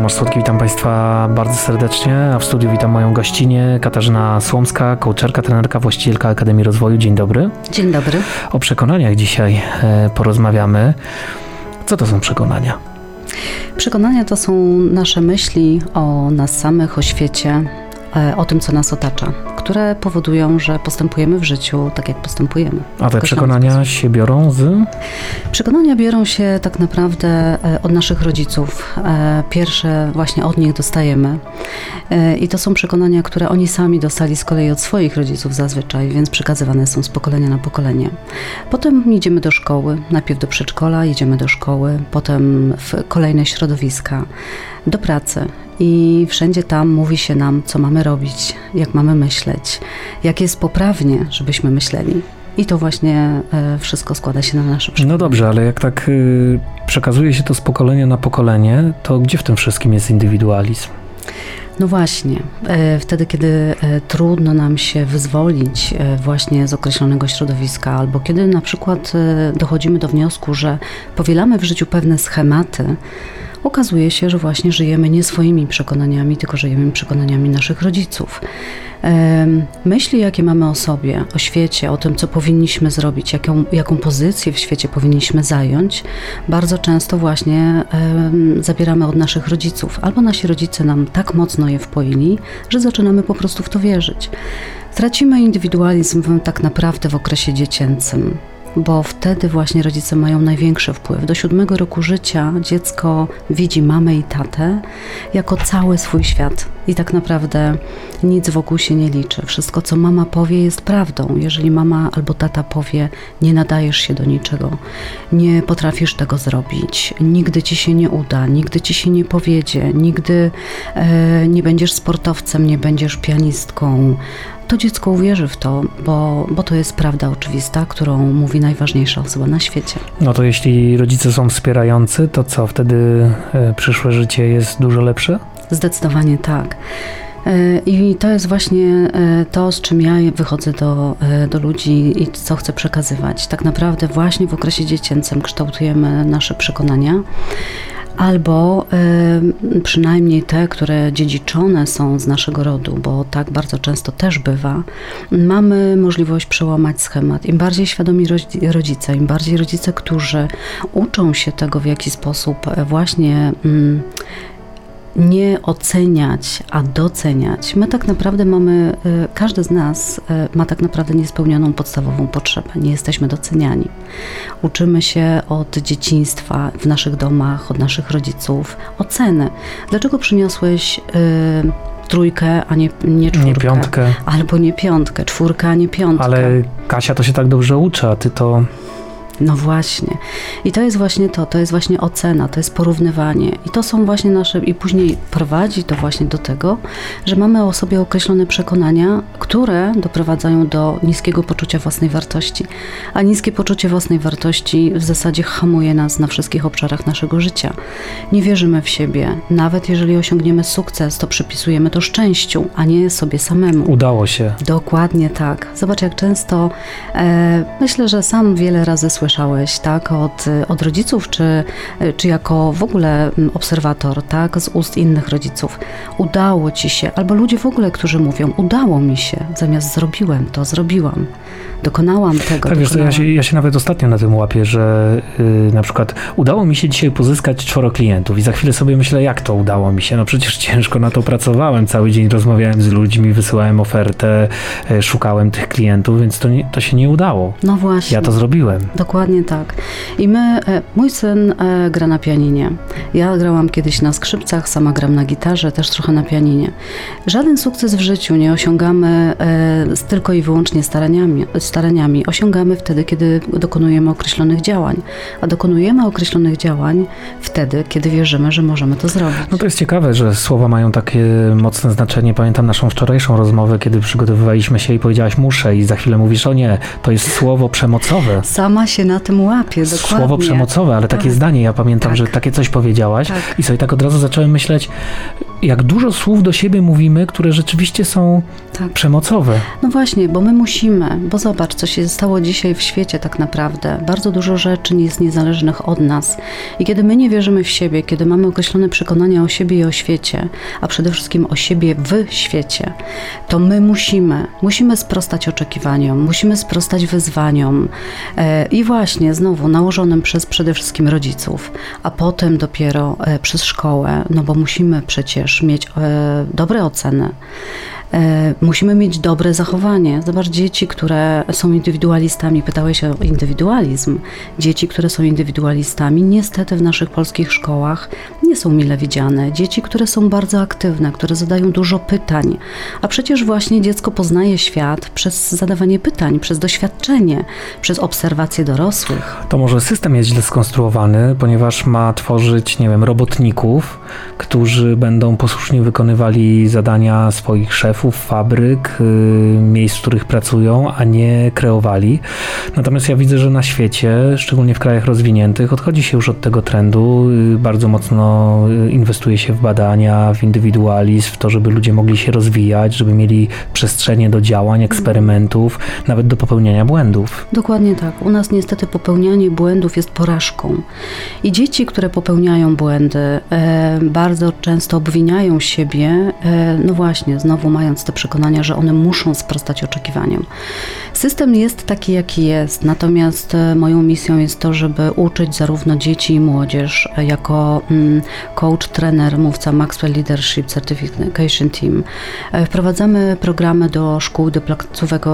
Tomasz Słodki, witam Państwa bardzo serdecznie, a w studiu witam moją gościnię Katarzyna Słomska, coacherka, trenerka, właścicielka Akademii Rozwoju. Dzień dobry. Dzień dobry. O przekonaniach dzisiaj e, porozmawiamy. Co to są przekonania? Przekonania to są nasze myśli o nas samych, o świecie, e, o tym, co nas otacza, które powodują, że postępujemy w życiu tak, jak postępujemy. A te przekonania się biorą z? Przekonania biorą się tak naprawdę e, od naszych rodziców. E, pierwsze właśnie od nich dostajemy. I to są przekonania, które oni sami dostali z kolei od swoich rodziców zazwyczaj, więc przekazywane są z pokolenia na pokolenie. Potem idziemy do szkoły, najpierw do przedszkola, idziemy do szkoły, potem w kolejne środowiska, do pracy i wszędzie tam mówi się nam, co mamy robić, jak mamy myśleć, jak jest poprawnie, żebyśmy myśleli. I to właśnie e, wszystko składa się na nasze przykłady. No dobrze, ale jak tak y, przekazuje się to z pokolenia na pokolenie, to gdzie w tym wszystkim jest indywidualizm? No właśnie, e, wtedy, kiedy e, trudno nam się wyzwolić właśnie z określonego środowiska, albo kiedy na przykład dochodzimy do wniosku, że powielamy w życiu pewne schematy, okazuje się, że właśnie żyjemy nie swoimi przekonaniami, tylko żyjemy przekonaniami naszych rodziców. Myśli, jakie mamy o sobie, o świecie, o tym, co powinniśmy zrobić, jaką, jaką pozycję w świecie powinniśmy zająć, bardzo często właśnie zabieramy od naszych rodziców. Albo nasi rodzice nam tak mocno je wpoili, że zaczynamy po prostu w to wierzyć. Tracimy indywidualizm tak naprawdę w okresie dziecięcym bo wtedy właśnie rodzice mają największy wpływ. Do siódmego roku życia dziecko widzi mamę i tatę jako cały swój świat i tak naprawdę nic wokół się nie liczy. Wszystko, co mama powie, jest prawdą. Jeżeli mama albo tata powie, nie nadajesz się do niczego, nie potrafisz tego zrobić, nigdy ci się nie uda, nigdy ci się nie powiedzie, nigdy e, nie będziesz sportowcem, nie będziesz pianistką, to dziecko uwierzy w to, bo, bo to jest prawda oczywista, którą mówi najważniejsza osoba na świecie. No to jeśli rodzice są wspierający, to co, wtedy e, przyszłe życie jest dużo lepsze? Zdecydowanie tak. E, I to jest właśnie e, to, z czym ja wychodzę do, do ludzi i co chcę przekazywać. Tak naprawdę właśnie w okresie dziecięcym kształtujemy nasze przekonania albo y, przynajmniej te, które dziedziczone są z naszego rodu, bo tak bardzo często też bywa, mamy możliwość przełamać schemat. Im bardziej świadomi rodzice, im bardziej rodzice, którzy uczą się tego, w jaki sposób właśnie. Y, nie oceniać, a doceniać. My tak naprawdę mamy, y, każdy z nas y, ma tak naprawdę niespełnioną podstawową potrzebę. Nie jesteśmy doceniani. Uczymy się od dzieciństwa w naszych domach, od naszych rodziców oceny. Dlaczego przyniosłeś y, trójkę, a nie, nie czwórkę. Nie piątkę. Albo nie piątkę, czwórkę, a nie piątkę. Ale Kasia to się tak dobrze uczy, a ty to no właśnie. I to jest właśnie to, to jest właśnie ocena, to jest porównywanie. I to są właśnie nasze, i później prowadzi to właśnie do tego, że mamy o sobie określone przekonania, które doprowadzają do niskiego poczucia własnej wartości. A niskie poczucie własnej wartości w zasadzie hamuje nas na wszystkich obszarach naszego życia. Nie wierzymy w siebie. Nawet jeżeli osiągniemy sukces, to przypisujemy to szczęściu, a nie sobie samemu. Udało się. Dokładnie tak. Zobacz, jak często e, myślę, że sam wiele razy słyszę, słyszałeś, tak, od, od rodziców, czy, czy jako w ogóle obserwator, tak, z ust innych rodziców. Udało ci się, albo ludzie w ogóle, którzy mówią, udało mi się, zamiast zrobiłem to, zrobiłam dokonałam tego. Tak, wiesz, ja się, ja się nawet ostatnio na tym łapię, że yy, na przykład udało mi się dzisiaj pozyskać czworo klientów i za chwilę sobie myślę, jak to udało mi się? No przecież ciężko na to pracowałem, cały dzień rozmawiałem z ludźmi, wysyłałem ofertę, yy, szukałem tych klientów, więc to, nie, to się nie udało. No właśnie. Ja to zrobiłem. Dokładnie tak. I my, e, mój syn e, gra na pianinie. Ja grałam kiedyś na skrzypcach, sama gram na gitarze, też trochę na pianinie. Żaden sukces w życiu nie osiągamy e, tylko i wyłącznie staraniami, staraniami osiągamy wtedy, kiedy dokonujemy określonych działań. A dokonujemy określonych działań wtedy, kiedy wierzymy, że możemy to zrobić. No to jest ciekawe, że słowa mają takie mocne znaczenie. Pamiętam naszą wczorajszą rozmowę, kiedy przygotowywaliśmy się i powiedziałaś muszę i za chwilę mówisz o nie, to jest słowo przemocowe. Sama się na tym łapię, dokładnie. Słowo przemocowe, ale takie tak. zdanie, ja pamiętam, tak. że takie coś powiedziałaś tak. i sobie tak od razu zacząłem myśleć, jak dużo słów do siebie mówimy, które rzeczywiście są tak. przemocowe. No właśnie, bo my musimy, bo zobacz, co się stało dzisiaj w świecie tak naprawdę. Bardzo dużo rzeczy jest niezależnych od nas. I kiedy my nie wierzymy w siebie, kiedy mamy określone przekonania o siebie i o świecie, a przede wszystkim o siebie w świecie, to my musimy, musimy sprostać oczekiwaniom, musimy sprostać wyzwaniom e, i właśnie znowu nałożonym przez przede wszystkim rodziców, a potem dopiero e, przez szkołę, no bo musimy przecież mieć e, dobre oceny. E, musimy mieć dobre zachowanie. Zobacz, dzieci, które są indywidualistami, pytałeś o indywidualizm. Dzieci, które są indywidualistami, niestety w naszych polskich szkołach nie są mile widziane. Dzieci, które są bardzo aktywne, które zadają dużo pytań, a przecież właśnie dziecko poznaje świat przez zadawanie pytań, przez doświadczenie, przez obserwację dorosłych. To może system jest źle skonstruowany, ponieważ ma tworzyć, nie wiem, robotników, którzy będą posłusznie wykonywali zadania swoich szefów, szefów fabryk, y, miejsc, w których pracują, a nie kreowali. Natomiast ja widzę, że na świecie, szczególnie w krajach rozwiniętych, odchodzi się już od tego trendu. Y, bardzo mocno y, inwestuje się w badania, w indywidualizm, w to, żeby ludzie mogli się rozwijać, żeby mieli przestrzenie do działań, eksperymentów, nawet do popełniania błędów. Dokładnie tak. U nas niestety popełnianie błędów jest porażką. I dzieci, które popełniają błędy, e, bardzo często obwiniają siebie, e, no właśnie, znowu mają te przekonania, że one muszą sprostać oczekiwaniom. System jest taki, jaki jest, natomiast e, moją misją jest to, żeby uczyć zarówno dzieci i młodzież e, jako mm, coach, trener, mówca Maxwell Leadership Certification Team. E, wprowadzamy programy do szkół, do placówek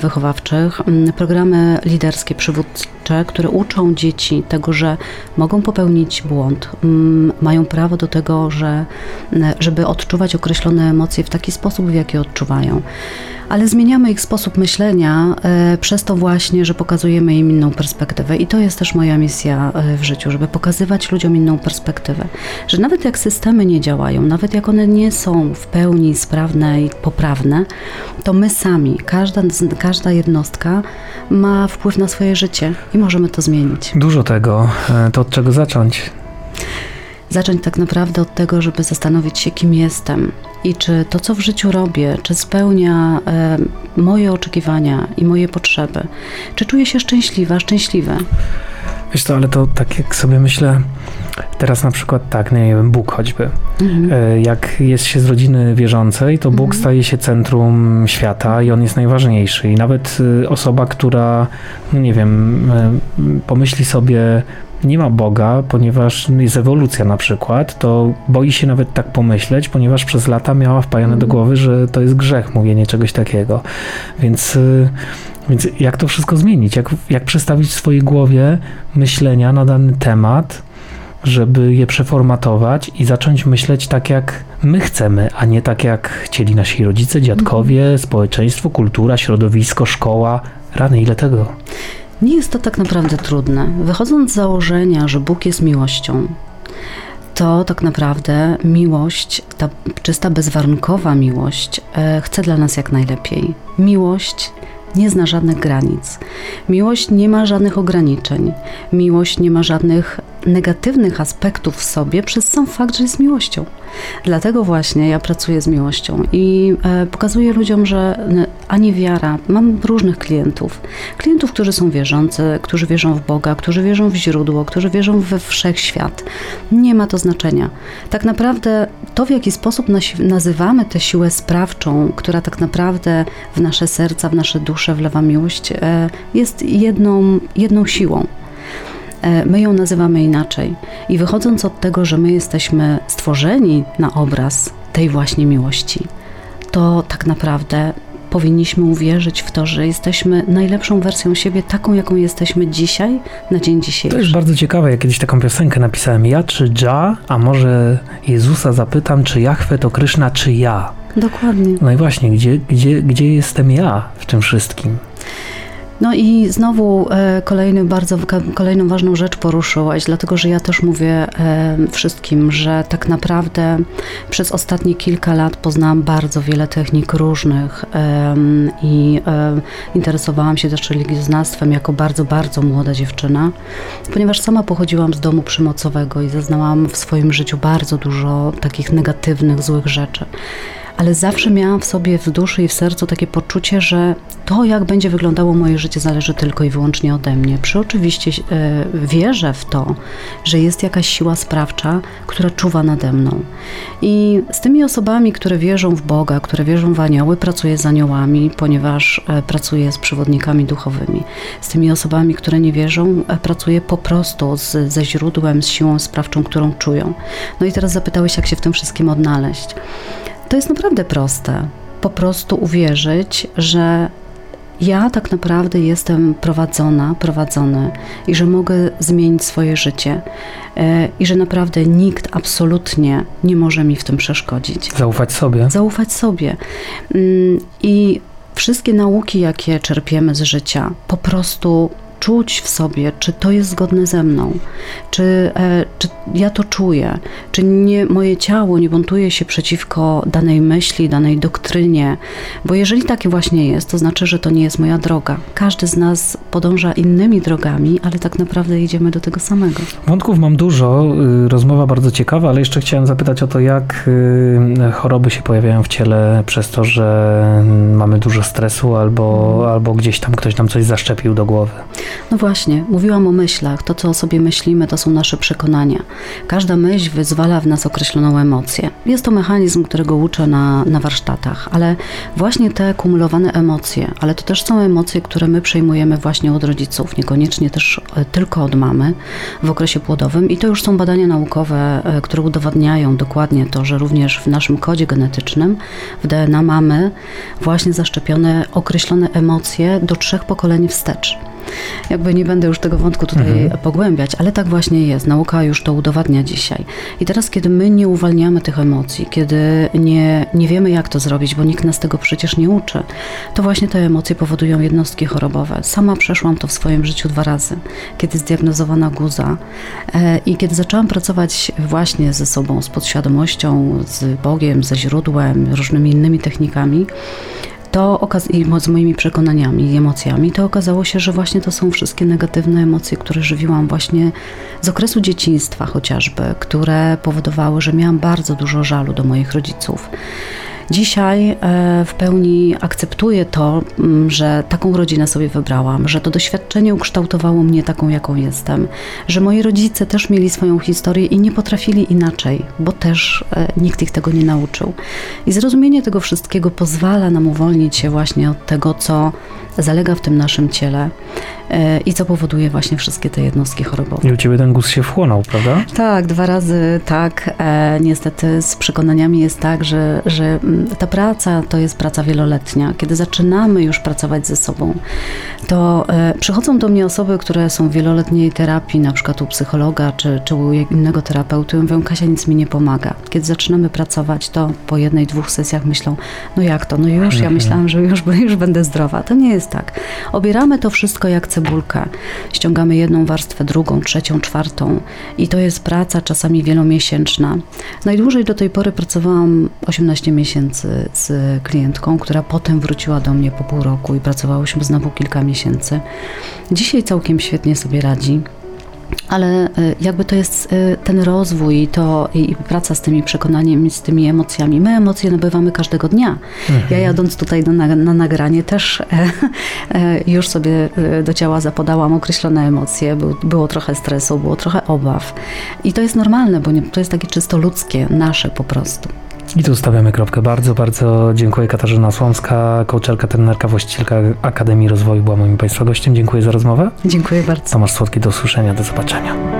wychowawczych, programy liderskie, przywódcze, które uczą dzieci tego, że mogą popełnić błąd, mają prawo do tego, że, żeby odczuwać określone emocje w taki sposób, w jaki odczuwają ale zmieniamy ich sposób myślenia e, przez to właśnie, że pokazujemy im inną perspektywę. I to jest też moja misja e, w życiu, żeby pokazywać ludziom inną perspektywę. Że nawet jak systemy nie działają, nawet jak one nie są w pełni sprawne i poprawne, to my sami, każda, każda jednostka ma wpływ na swoje życie i możemy to zmienić. Dużo tego. E, to od czego zacząć? Zacząć tak naprawdę od tego, żeby zastanowić się, kim jestem i czy to, co w życiu robię, czy spełnia e, moje oczekiwania i moje potrzeby, czy czuję się szczęśliwa, szczęśliwe. Wiesz co, ale to tak jak sobie myślę, teraz na przykład tak, nie wiem, Bóg choćby. Mhm. E, jak jest się z rodziny wierzącej, to Bóg mhm. staje się centrum świata i on jest najważniejszy. I nawet e, osoba, która, no nie wiem, pomyśli sobie, nie ma Boga, ponieważ jest ewolucja na przykład, to boi się nawet tak pomyśleć, ponieważ przez lata miała wpajane do mhm. głowy, że to jest grzech mówienie czegoś takiego. Więc, y, więc jak to wszystko zmienić? Jak, jak przestawić w swojej głowie myślenia na dany temat, żeby je przeformatować i zacząć myśleć tak, jak my chcemy, a nie tak, jak chcieli nasi rodzice, dziadkowie, mhm. społeczeństwo, kultura, środowisko, szkoła. Rany, ile tego? Nie jest to tak naprawdę trudne. Wychodząc z założenia, że Bóg jest miłością, to tak naprawdę miłość, ta czysta, bezwarunkowa miłość, e, chce dla nas jak najlepiej. Miłość nie zna żadnych granic. Miłość nie ma żadnych ograniczeń. Miłość nie ma żadnych negatywnych aspektów w sobie przez sam fakt, że jest miłością. Dlatego właśnie ja pracuję z miłością i e, pokazuję ludziom, że ani wiara, mam różnych klientów. Klientów, którzy są wierzący, którzy wierzą w Boga, którzy wierzą w źródło, którzy wierzą we wszechświat. Nie ma to znaczenia. Tak naprawdę to, w jaki sposób nazywamy tę siłę sprawczą, która tak naprawdę w nasze serca, w nasze dusze wlewa miłość, e, jest jedną, jedną siłą. E, my ją nazywamy inaczej. I wychodząc od tego, że my jesteśmy stworzeni na obraz tej właśnie miłości, to tak naprawdę powinniśmy uwierzyć w to, że jesteśmy najlepszą wersją siebie, taką, jaką jesteśmy dzisiaj, na dzień dzisiejszy. To jest bardzo ciekawe. Ja kiedyś taką piosenkę napisałem. Ja czy Ja, a może Jezusa zapytam, czy Jachwę to Kryszna, czy ja. Dokładnie. No i właśnie, gdzie, gdzie, gdzie jestem ja w tym wszystkim? No i znowu e, kolejny bardzo, kolejną ważną rzecz poruszyłaś, dlatego że ja też mówię e, wszystkim, że tak naprawdę przez ostatnie kilka lat poznałam bardzo wiele technik różnych e, i interesowałam się też religioznawstwem jako bardzo, bardzo młoda dziewczyna, ponieważ sama pochodziłam z domu przymocowego i zaznałam w swoim życiu bardzo dużo takich negatywnych, złych rzeczy ale zawsze miałam w sobie, w duszy i w sercu takie poczucie, że to, jak będzie wyglądało moje życie, zależy tylko i wyłącznie ode mnie. Przy oczywiście e, wierzę w to, że jest jakaś siła sprawcza, która czuwa nade mną. I z tymi osobami, które wierzą w Boga, które wierzą w anioły, pracuję z aniołami, ponieważ e, pracuję z przewodnikami duchowymi. Z tymi osobami, które nie wierzą, e, pracuję po prostu z, ze źródłem, z siłą sprawczą, którą czują. No i teraz zapytałeś, jak się w tym wszystkim odnaleźć. To jest naprawdę proste. Po prostu uwierzyć, że ja tak naprawdę jestem prowadzona, prowadzony i że mogę zmienić swoje życie e, i że naprawdę nikt absolutnie nie może mi w tym przeszkodzić. Zaufać sobie. Zaufać sobie. Mm, I wszystkie nauki, jakie czerpiemy z życia, po prostu czuć w sobie, czy to jest zgodne ze mną, czy, e, czy ja to czuję, czy nie, moje ciało nie buntuje się przeciwko danej myśli, danej doktrynie, bo jeżeli takie właśnie jest, to znaczy, że to nie jest moja droga. Każdy z nas podąża innymi drogami, ale tak naprawdę idziemy do tego samego. Wątków mam dużo, y, rozmowa bardzo ciekawa, ale jeszcze chciałem zapytać o to, jak y, choroby się pojawiają w ciele przez to, że mamy dużo stresu albo, mhm. albo gdzieś tam ktoś nam coś zaszczepił do głowy. No właśnie, mówiłam o myślach. To, co o sobie myślimy, to są nasze przekonania. Każda myśl wyzwala w nas określoną emocję. Jest to mechanizm, którego uczę na, na warsztatach, ale właśnie te kumulowane emocje, ale to też są emocje, które my przejmujemy właśnie od rodziców, niekoniecznie też e, tylko od mamy w okresie płodowym. I to już są badania naukowe, e, które udowadniają dokładnie to, że również w naszym kodzie genetycznym, w DNA mamy właśnie zaszczepione określone emocje do trzech pokoleń wstecz. Jakby nie będę już tego wątku tutaj mhm. pogłębiać, ale tak właśnie jest. Nauka już to udowadnia dzisiaj. I teraz, kiedy my nie uwalniamy tych emocji, kiedy nie, nie wiemy, jak to zrobić, bo nikt nas tego przecież nie uczy, to właśnie te emocje powodują jednostki chorobowe. Sama przeszłam to w swoim życiu dwa razy, kiedy zdiagnozowana guza e, i kiedy zaczęłam pracować właśnie ze sobą, z podświadomością, z Bogiem, ze źródłem, różnymi innymi technikami, to i z moimi przekonaniami i emocjami, to okazało się, że właśnie to są wszystkie negatywne emocje, które żywiłam właśnie z okresu dzieciństwa chociażby, które powodowały, że miałam bardzo dużo żalu do moich rodziców. Dzisiaj e, w pełni akceptuję to, mm, że taką rodzinę sobie wybrałam, że to doświadczenie ukształtowało mnie taką, jaką jestem, że moi rodzice też mieli swoją historię i nie potrafili inaczej, bo też e, nikt ich tego nie nauczył. I zrozumienie tego wszystkiego pozwala nam uwolnić się właśnie od tego, co zalega w tym naszym ciele e, i co powoduje właśnie wszystkie te jednostki chorobowe. I u Ciebie ten guz się wchłonął, prawda? Tak, dwa razy tak. Niestety z przekonaniami jest tak, że, że ta praca to jest praca wieloletnia. Kiedy zaczynamy już pracować ze sobą, to e, przychodzą do mnie osoby, które są w wieloletniej terapii, na przykład u psychologa czy, czy u innego terapeuty, mówią, Kasia, nic mi nie pomaga. Kiedy zaczynamy pracować, to po jednej, dwóch sesjach myślą, no jak to, no już, ja mhm. myślałam, że już, już będę zdrowa. To nie jest jest tak. Obieramy to wszystko jak cebulkę. Ściągamy jedną warstwę, drugą, trzecią, czwartą i to jest praca czasami wielomiesięczna. Najdłużej do tej pory pracowałam 18 miesięcy z klientką, która potem wróciła do mnie po pół roku i pracowałyśmy znowu kilka miesięcy. Dzisiaj całkiem świetnie sobie radzi ale y, jakby to jest y, ten rozwój i to i praca z tymi przekonaniami, z tymi emocjami. My emocje nabywamy każdego dnia. Mhm. Ja jadąc tutaj na, na nagranie też e, e, już sobie e, do ciała zapodałam określone emocje. Był, było trochę stresu, było trochę obaw. I to jest normalne, bo nie, to jest takie czysto ludzkie, nasze po prostu. I tu stawiamy kropkę. Bardzo, bardzo dziękuję Katarzyna Słomska, coachelka, trenerka, właścicielka Akademii Rozwoju była moim Państwa gościem. Dziękuję za rozmowę. Dziękuję bardzo. Tomasz Słodki, do usłyszenia, do zobaczenia.